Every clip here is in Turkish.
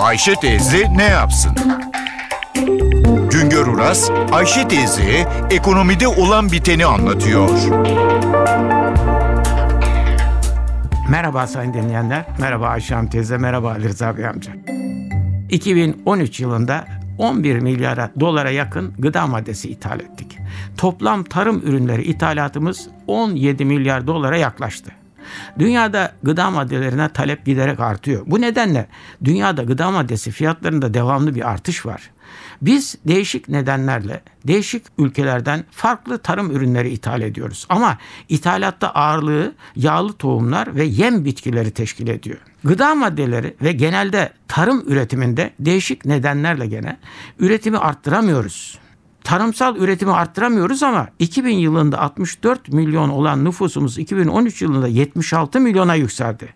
Ayşe teyze ne yapsın? Güngör Uras, Ayşe teyze ekonomide olan biteni anlatıyor. Merhaba sayın dinleyenler, merhaba Ayşe Hanım teyze, merhaba Ali Rıza Bey amca. 2013 yılında 11 milyara dolara yakın gıda maddesi ithal ettik. Toplam tarım ürünleri ithalatımız 17 milyar dolara yaklaştı. Dünyada gıda maddelerine talep giderek artıyor. Bu nedenle dünyada gıda maddesi fiyatlarında devamlı bir artış var. Biz değişik nedenlerle değişik ülkelerden farklı tarım ürünleri ithal ediyoruz. Ama ithalatta ağırlığı yağlı tohumlar ve yem bitkileri teşkil ediyor. Gıda maddeleri ve genelde tarım üretiminde değişik nedenlerle gene üretimi arttıramıyoruz. Tarımsal üretimi arttıramıyoruz ama 2000 yılında 64 milyon olan nüfusumuz 2013 yılında 76 milyona yükseldi.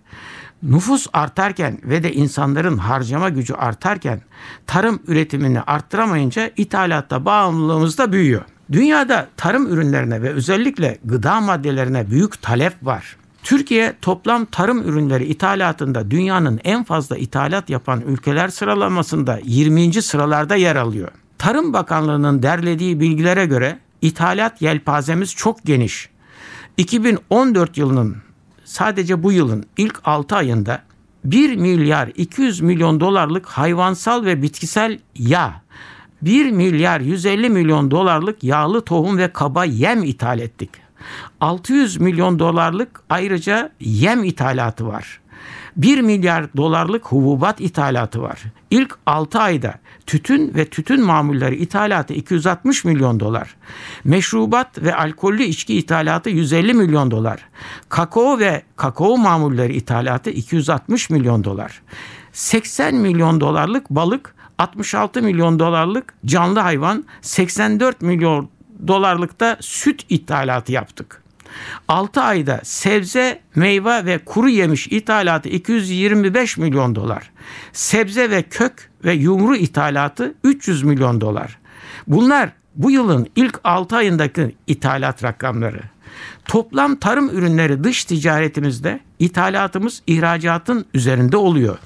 Nüfus artarken ve de insanların harcama gücü artarken tarım üretimini arttıramayınca ithalatta bağımlılığımız da büyüyor. Dünyada tarım ürünlerine ve özellikle gıda maddelerine büyük talep var. Türkiye toplam tarım ürünleri ithalatında dünyanın en fazla ithalat yapan ülkeler sıralamasında 20. sıralarda yer alıyor. Tarım Bakanlığı'nın derlediği bilgilere göre ithalat yelpazemiz çok geniş. 2014 yılının sadece bu yılın ilk 6 ayında 1 milyar 200 milyon dolarlık hayvansal ve bitkisel yağ, 1 milyar 150 milyon dolarlık yağlı tohum ve kaba yem ithal ettik. 600 milyon dolarlık ayrıca yem ithalatı var. 1 milyar dolarlık hububat ithalatı var. İlk 6 ayda tütün ve tütün mamulleri ithalatı 260 milyon dolar. Meşrubat ve alkollü içki ithalatı 150 milyon dolar. Kakao ve kakao mamulleri ithalatı 260 milyon dolar. 80 milyon dolarlık balık, 66 milyon dolarlık canlı hayvan, 84 milyon dolarlıkta süt ithalatı yaptık. 6 ayda sebze, meyve ve kuru yemiş ithalatı 225 milyon dolar. Sebze ve kök ve yumru ithalatı 300 milyon dolar. Bunlar bu yılın ilk 6 ayındaki ithalat rakamları. Toplam tarım ürünleri dış ticaretimizde ithalatımız ihracatın üzerinde oluyor.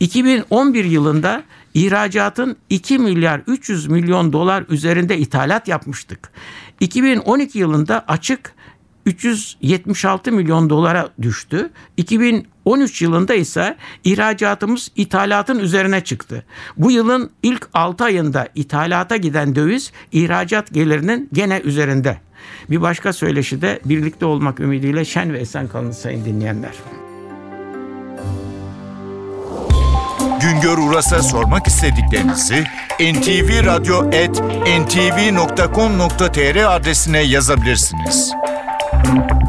2011 yılında ihracatın 2 milyar 300 milyon dolar üzerinde ithalat yapmıştık. 2012 yılında açık 376 milyon dolara düştü. 2013 yılında ise ihracatımız ithalatın üzerine çıktı. Bu yılın ilk 6 ayında ithalata giden döviz ihracat gelirinin gene üzerinde. Bir başka söyleşi de birlikte olmak ümidiyle şen ve esen kalın sayın dinleyenler. Güngör Uras'a sormak istediklerinizi ntvradio.com.tr adresine yazabilirsiniz. Thank you.